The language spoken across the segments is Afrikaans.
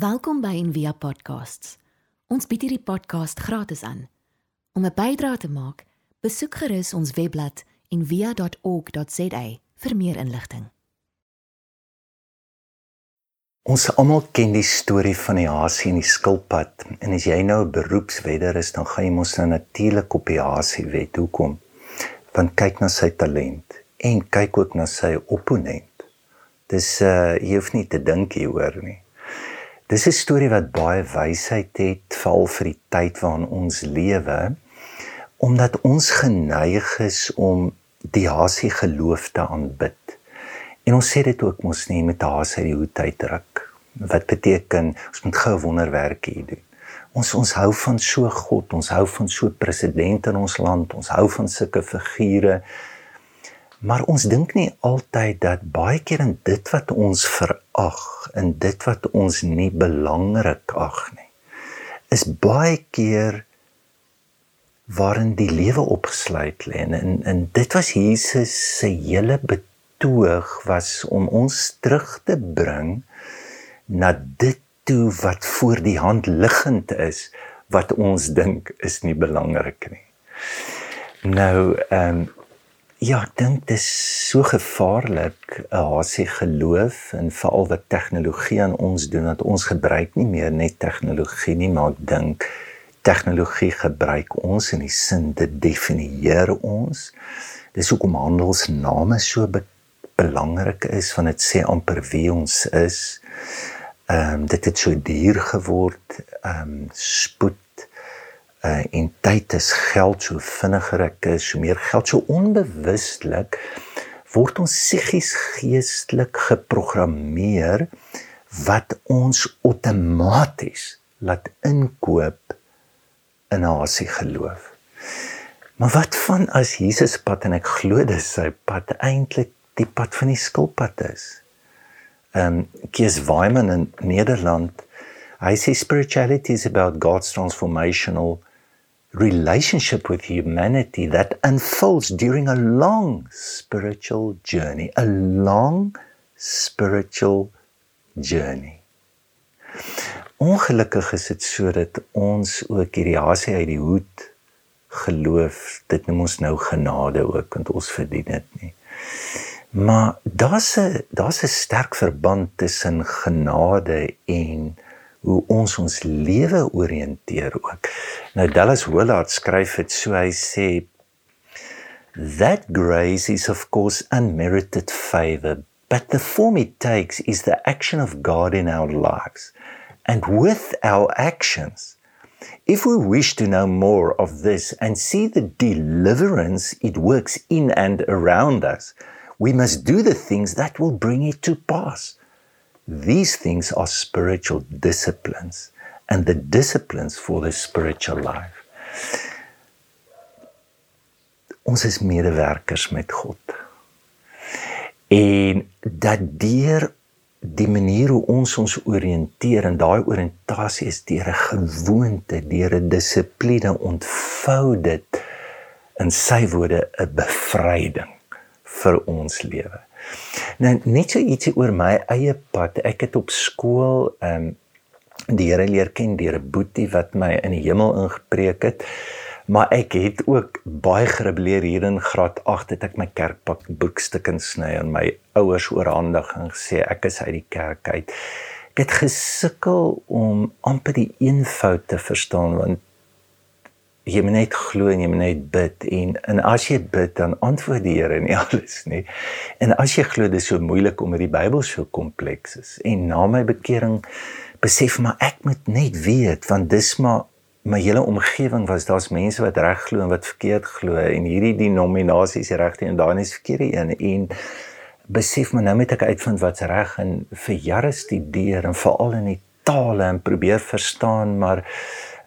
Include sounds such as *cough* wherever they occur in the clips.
Welkom by Envia Podcasts. Ons bied hierdie podcast gratis aan. Om 'n bydrae te maak, besoek gerus ons webblad en via.org.za vir meer inligting. Ons almal ken die storie van die hasie en die skilpad en as jy nou 'n beroepswedder is, dan gaan jy mos nou natuurlik op die hasie wet. Hoekom? Want kyk na sy talent en kyk ook na sy opponent. Dis uh jy hoef nie te dink hieroor nie. Dis 'n storie wat baie wysheid het val vir die tyd waarin ons lewe omdat ons geneig is om die hasie geloof te aanbid. En ons sê dit ook mos nie met haas uit die hoed uitdruk. Wat beteken ons moet gou wonderwerke hier doen. Ons ons hou van so God, ons hou van so president in ons land, ons hou van sulke figure. Maar ons dink nie altyd dat baie keer in dit wat ons verag, in dit wat ons nie belangrik ag nie, is baie keer waarin die lewe opgesluit lê en in, in dit was Jesus se hele betoog was om ons terug te bring na dit toe wat voor die hand liggend is wat ons dink is nie belangrik nie. Nou ehm um, ja, ek dink dit is so gevaarlik 'n hasie geloof en veral wat tegnologie aan ons doen dat ons gebruik nie meer net tegnologie nie, maar ek dink tegnologie gebruik ons in die sin dit definieer ons. Dis hoekom handelsname so be belangrik is van dit sê amper wie ons is. Ehm um, dit het so duur geword. Ehm um, spoed uh en tyd is geld so vinniger ek is, so meer geld so onbewustelik word ons psigies geestelik geprogrammeer wat ons outomaties laat inkoop in hasie geloof. Maar wat van as Jesus pad en ek glo dis sy pad eintlik die pad van die skilpad is? Ehm um, Kees Weiman in Nederland, hy sê spirituality is about God's transformational relationship with humanity that unfolds during a long spiritual journey, a long spiritual journey. Ongelukkig is dit sodat ons ook hierdie hasie uit die hoed geloof. Dit noem ons nou genade ook want ons verdien dit nie. Maar daar's 'n daar's 'n sterk verband tussen genade en hoe ons ons lewe orienteer ook. Nou Dallas Willard skryf dit so hy sê that grace is of course unmerited favor but the form it takes is the action of God in our lives and with our actions. If we wish to know more of this and see the deliverance it works in and around us, we must do the things that will bring it to pass. These things are spiritual disciplines and the disciplines for the spiritual life. Ons is medewerkers met God. En dat deur die manier hoe ons ons oriënteer en daai oriëntasie is deur 'n gewoonte, deur 'n dissipline ontvou dit in sy woorde 'n bevryding vir ons lewe. Nou net so ietsie oor my eie pad. Ek het op skool ehm um, die Here leer ken deur 'n boetie wat my in die hemel ingepreek het. Maar ek het ook baie gerebeleer hier in graad 8 het ek my kerkpak boekstukke sny en my ouers oorhandig en gesê ek is uit die kerk uit. Ek het gesukkel om amper die eenvoud te verstaan want jy moet net glo en jy moet net bid en en as jy bid dan antwoord die Here nie *laughs* alles nie. En as jy glo dis so moeilik om met die Bybel so kompleks is en na my bekering besef maar ek moet net weet want dis maar my hele omgewing was daar's mense wat reg glo en wat verkeerd glo en hierdie denominasies regte en daai is verkeerde een en besef maar nou met ek uitvind wat's reg en vir jare studeer en veral in die tale en probeer verstaan maar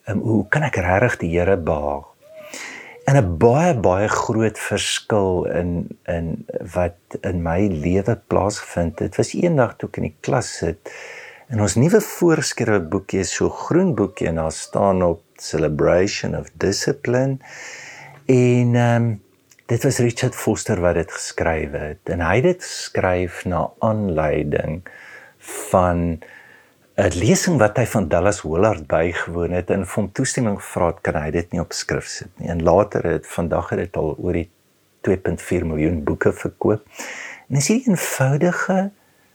um, hoe kan ek regtig die Here behaag en 'n baie baie groot verskil in in wat in my lewe plaasgevind het was eendag toe ek in die klas sit En ons nuwe voorskrywe boekie is so groen boekie en daar staan op celebration of discipline. En ehm um, dit was Richard Foster wat dit geskryf het en hy het dit skryf na aanleiding van 'n lesing wat hy van Dallas Willard bygewoon het en hom toestemming gevra het kan hy dit nie op skrif sit nie. En later het vandag het dit al oor die 2.4 miljoen boeke verkoop. En is hierdie eenvoudige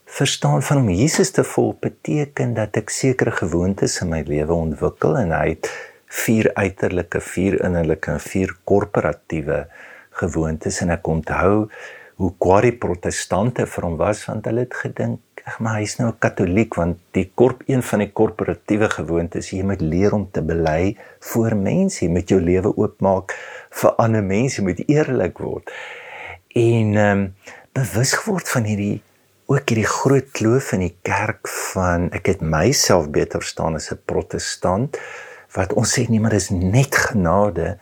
verstaan van om Jesus te volg beteken dat ek sekere gewoontes in my lewe ontwikkel en hy het vier uiterlike, vier innerlike en vier korporatiewe gewoontes en ek onthou hoe kwaad die protestante vir hom was want hulle het gedink ag maar hy's nou 'n katoliek want die korp een van die korporatiewe gewoontes jy moet leer om te bely voor mense. Jy moet jou lewe oopmaak vir ander mense. Jy moet eerlik word. En ehm um, bewus geword van hierdie ook hierdie groot kloof in die kerk van ek het myself beter verstaan as 'n protestant wat ons sê nee maar dis net genade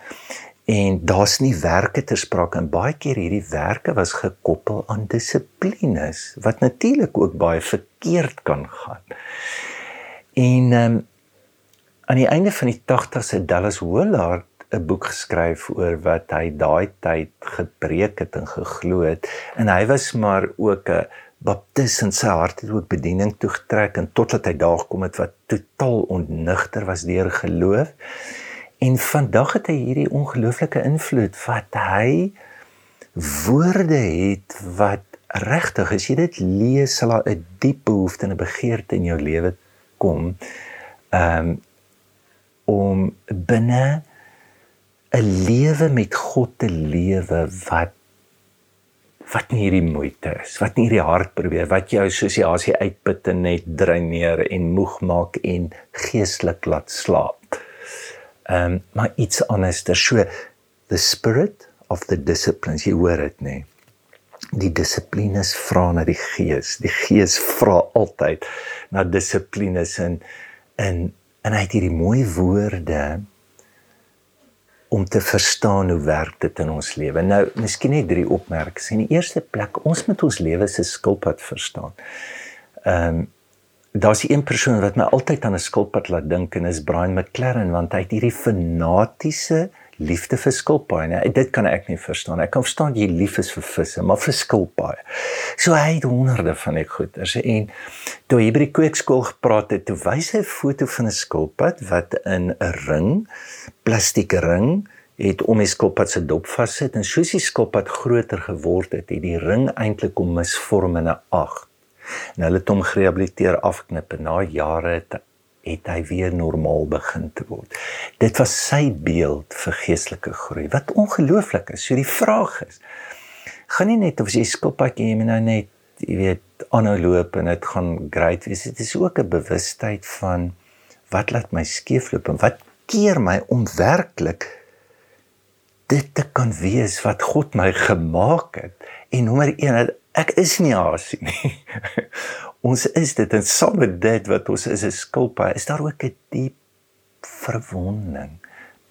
en daar's nie werke ter sprake en baie keer hierdie werke was gekoppel aan dissiplines wat natuurlik ook baie verkeerd kan gaan. En ehm um, aan die einde van die 80's het Dallas Willard 'n boek geskryf oor wat hy daai tyd gepreek het en geglo het en hy was maar ook 'n baptis in sy hart het ook bediening toegetrek en totdat hy daar gekom het wat totaal ontnigter was deur geloof. En vandag het hy hierdie ongelooflike invloed wat hy woorde het wat regtig as jy dit lees sal daar 'n diep behoefte en 'n begeerte in jou lewe kom um, om binne 'n lewe met God te lewe wat wat nie hierdie moeite is, wat nie hierdie hart probeer wat jou soos jy as jy uitput en net dreineer en moeg maak en geestelik laat slaap. Ehm um, maar iets anders, ter so the spirit of the disciplines, jy hoor dit nê. Die dissiplines vra na die gees. Die gees vra altyd na dissiplines en en en hy het hierdie mooi woorde om te verstaan hoe werk dit in ons lewe. Nou, miskien net drie opmerkings. In die eerste plek, ons moet ons lewe se skilpad verstaan. Ehm um, daar's 'n persoon wat my altyd aan 'n skilpad laat dink en is Brian McLaren want hy het hierdie fanatiese liefde vir skilpaaie. Dit kan ek nie verstaan. Ek kan verstaan jy lief is vir visse, maar vir skilpaaie. So hy het honderde van die goeders en toe hy by die kweekskool gepraat het, toe wys hy 'n foto van 'n skilpad wat in 'n ring, plastiek ring het om die skilpad se dop vassit en soos die skilpad groter geword het, het die ring eintlik om misvorm in 'n 8. En hulle het hom gerehabiliteer afknip en na jare het het hy weer normaal begin te word. Dit was sy beeld vir geestelike groei. Wat ongelooflik is. So die vraag is: gaan nie net of jy skilpadjie jy nou net, jy weet, aanhou loop en dit gaan great wees. Dit is ook 'n bewustheid van wat laat my skeefloop en wat keer my om werklik dit te kan wees wat God my gemaak het. En nommer 1, ek is nie hasie nie. *laughs* ons is dit en saam met dit wat ons is 'n skulpa is daar ook 'n diep verwonding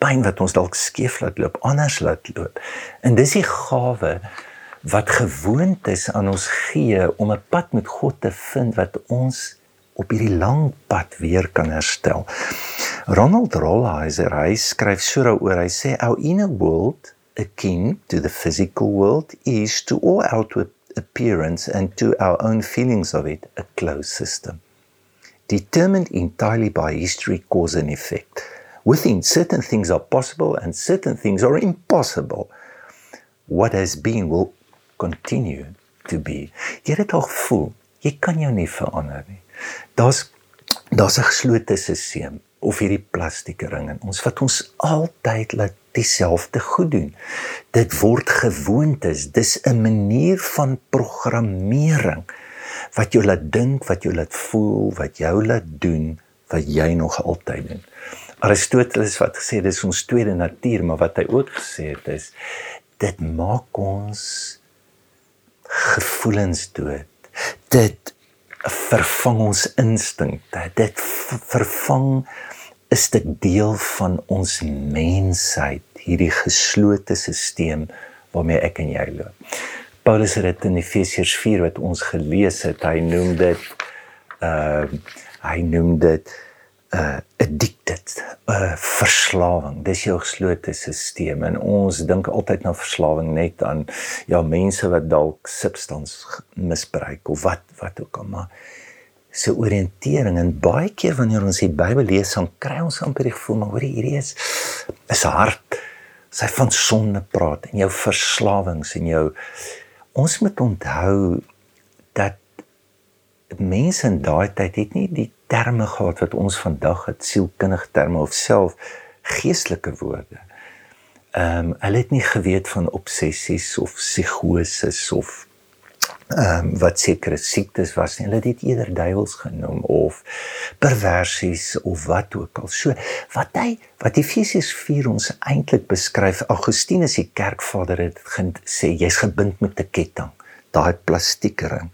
pyn wat ons dalk skeef laat loop anders laat loop. En dis die gawe wat gewoond is aan ons gee om 'n pad met God te vind wat ons op hierdie lang pad weer kan herstel. Ronald Rolheiser hy skryf so daaroor. Hy sê our inner world akin to the physical world is to all outward appearance and to our own feelings of it a closed system, determined entirely by history, cause, and effect. Within certain things are possible and certain things are impossible. What has been will continue to be. Jy het al gevoel, jy kan jou nie verander nie. Daar's daar's 'n geslote stelsel of hierdie plastieke ring in ons wat ons altyd laat dieselfde goed doen. Dit word gewoontes. Dis 'n manier van programmering wat jou laat dink, wat jou laat voel, wat jou laat doen wat jy nog altyd doen. Aristoteles wat gesê dis ons tweede natuur, maar wat hy ook gesê het is dit maak ons gevoelens dood. Dit vervang ons instinkte. Dit vervang is dit deel van ons mensheid, hierdie geslote stelsel waarmee ek en jy loop. Paulus het dit in Efesiërs 4 wat ons gelees het, hy noem dit uh hy noem dit uh addicted, uh verslawing. Dis jou geslote stelsel en ons dink altyd na verslawing net aan ja, mense wat dalk substans misbruik of wat wat ook al maar se oriëntering en baie keer wanneer ons die Bybel lees, dan kry ons amper die gevoel maar hoor hierdie is is hard. Sy van sonde praat en jou verslawings en jou ons moet onthou dat mense in daai tyd het nie die terme gehad wat ons vandag het sielkundige terme of self geestelike woorde. Ehm um, hulle het nie geweet van obsessies of psigoses of ehm um, wat sekere siektes was nie. Hulle het dit eerder duiwels genoem of perversies of wat ook al. So wat hy wat Efesiërs 4 ons eintlik beskryf, Augustinus die kerkvader het gesê jy's gebind met 'n ketting, daai plastieke ring.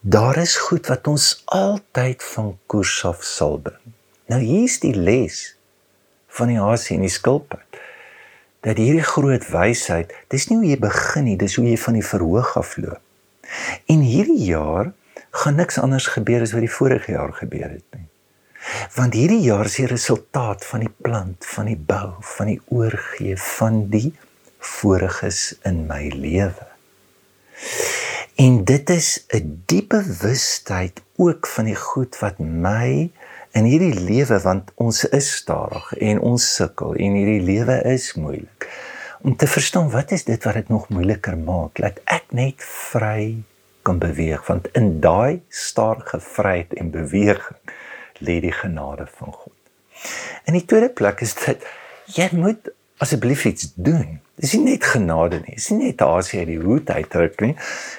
Daar is goed wat ons altyd van koers af sal bring. Nou hier's die les van die hasie en die skilpad. Dat hierdie groot wysheid, dis nie hoe jy begin nie, dis hoe jy van die verhoog af loop. En hierdie jaar gaan niks anders gebeur as wat die vorige jaar gebeur het nie. Want hierdie jaar is die resultaat van die plant, van die bou, van die oorgee van die voriges in my lewe. En dit is 'n diepe bewustheid ook van die goed wat my in hierdie lewe want ons is stadig en ons sukkel en hierdie lewe is moeilik om te verstaan wat is dit wat dit nog moeiliker maak dat ek net vry kan beweeg want in daai stadige vryheid en beweging lê die genade van God. In die tweede plek is dit jy moet asseblief iets doen. Dis nie net genade nie. Dis nie net Asie uit die hoed uitdruk nie.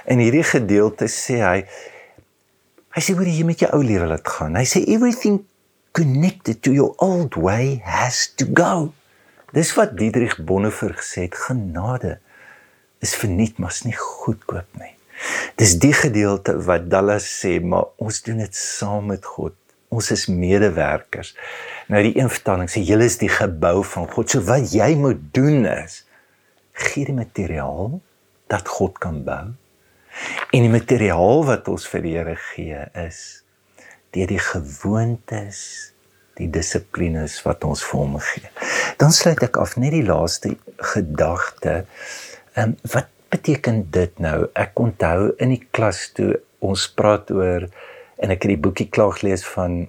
In hierdie gedeelte sê hy hy sê hoe jy met jou ou lewe laat gaan. Hy sê everything connected to your old way has to go. Dis wat Dietrich Bonhoeffer gesê het, genade is verniet, maar is nie goedkoop nie. Dis die gedeelte wat Dallas sê, maar ons doen dit saam met God. Ons is medewerkers. Nou die een vertaling sê julle is die gebou van God. So wat jy moet doen is gee die materiaal dat God kan bou. En die materiaal wat ons vir die Here gee is deur die gewoontes die dissiplines wat ons vir hom gee. Dan sluit ek af net die laaste gedagte. Ehm um, wat beteken dit nou? Ek onthou in die klas toe ons praat oor en ek het die boekie klaar gelees van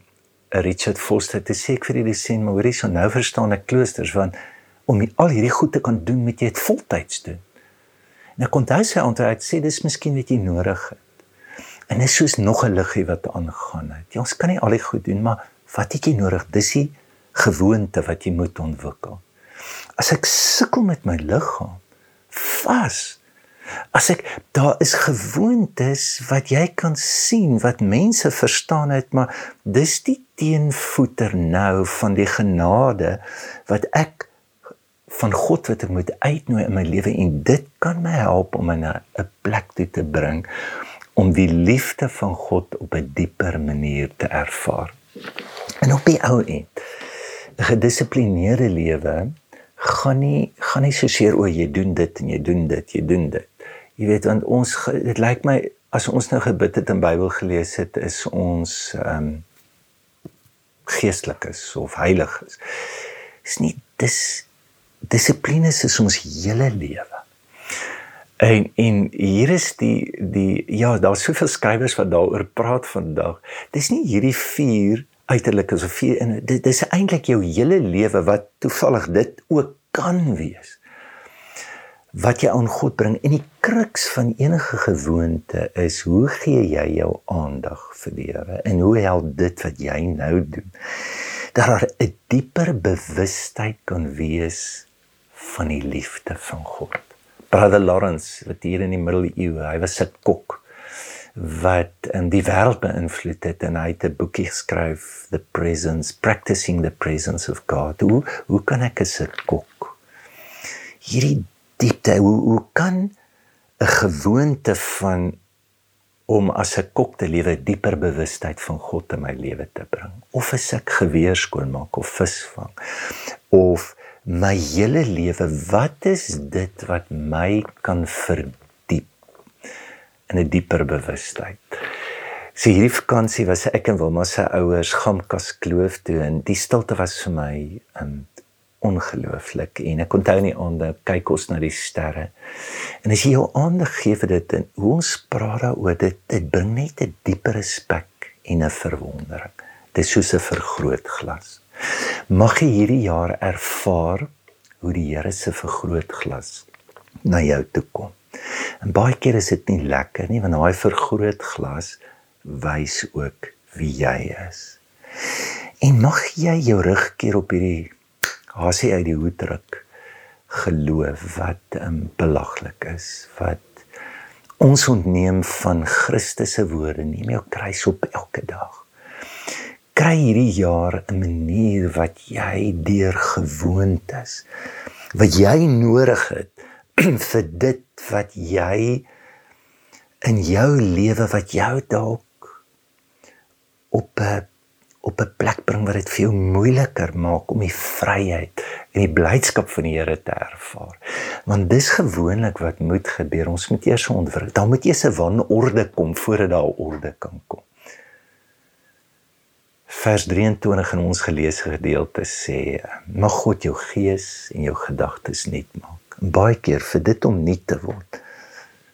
Richard Foster te sê ek vir die sin maar hoorie so nou verstaan ek kloosters want om al hierdie goed te kan doen moet jy dit voltyds doen. En ek onthou sy antwoord sê dis miskien wat jy nodig het. En dit is soos nog 'n liggie wat aangaan het. Jy ons kan nie al die goed doen maar wat het jy nodig? Dis die gewoonte wat jy moet ontwikkel. As ek sukkel met my liggaam vas. As ek daar is gewoontes wat jy kan sien wat mense verstaan het, maar dis die teenvoeter nou van die genade wat ek van God wat ek moet uitnooi in my lewe en dit kan my help om in 'n plek toe te bring om die liefde van God op 'n dieper manier te ervaar. En op die ou end 'n gedissiplineerde lewe gaan nie gaan nie so seer o jy doen dit en jy doen dit, jy doen dit. Jy weet want ons dit lyk my as ons nou gebid het en Bybel gelees het is ons ehm um, geestelikes of heiliges. Is nie dis dissipline is ons hele lewe. En en hier is die die ja, daar's soveel skrywers wat daaroor praat vandag. Dis nie hierdie vier uiterlik is of in dit dis eintlik jou hele lewe wat toevallig dit ook kan wees. Wat jy aan God bring en die kruks van enige gewoonte is hoe gee jy jou aandag vir die Here en hoe help dit wat jy nou doen dat daar 'n dieper bewustheid kan wees van die liefde van God. Brother Lawrence wat hier in die middeleeue, hy was 'n kok wat in die wêreld beïnvloed het en hy het 'n boekie geskryf The Presence Practicing the Presence of God. Hoe hoe kan ek as 'n kok hierdie diepte hoe hoe kan 'n gewoonte van om as 'n kok te lewe dieper bewustheid van God in my lewe te bring of as ek geweer skoonmaak of vis vang of my hele lewe wat is dit wat my kan verdiep in 'n dieper bewustheid so hierdie vakansie was ek en Wilma se ouers Gamkas Kloof toe en die stilte was vir my um, ongelooflik en ek onthou nie aande kyk ons na die sterre en as jy jou aandag gee vir dit en hoe ons praat daaroor dit dit bring net 'n dieper respek en 'n verwondering. Dit is soos 'n vergrootglas. Mag jy hierdie jaar ervaar hoe die Here se vergrootglas na jou toe kom. En baie keer is dit nie lekker nie want daai vergrootglas wys ook wie jy is. En mag jy jou rug keer op hierdie hasie uit die hoed druk geloof wat um, belaglik is wat ons ontneem van Christus se woorde neem jou kruis op elke dag kry hierdie jaar 'n manier wat jy deur gewoontes wat jy nodig het *clears throat* vir dit wat jy in jou lewe wat jou dalk op 'n op 'n plek bring wat dit vir jou moeiliker maak om die vryheid en die blydskap van die Here te ervaar. Want dis gewoonlik wat moet gebeur. Ons moet eers ontwrig. Dan moet eers 'n wanorde kom voordat daar orde kan kom. Vers 23 in ons geleesde gedeelte sê: "Mag God jou gees en jou gedagtes nuut maak." En baie keer vir dit om nuut te word,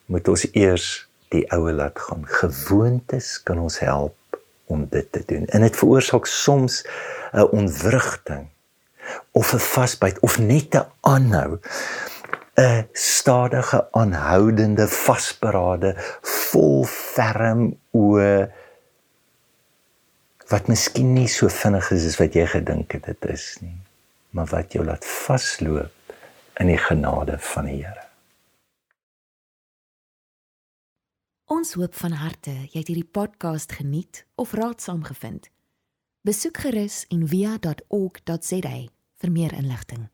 moet ons eers die ou laat gaan. Gewoontes kan ons help om dit te doen. En dit veroorsaak soms 'n ontwrigting of 'n vasbyt of net 'n aanhou 'n stadige aanhoudende vasberade vol ferm oë wat miskien nie so vinnig is as wat jy gedink het dit is nie maar wat jou laat vasloop in die genade van die Here Ons hoop van harte jy het hierdie podcast geniet of raadsaam gevind. Besoek gerus en via.ok.za vir meer inligting.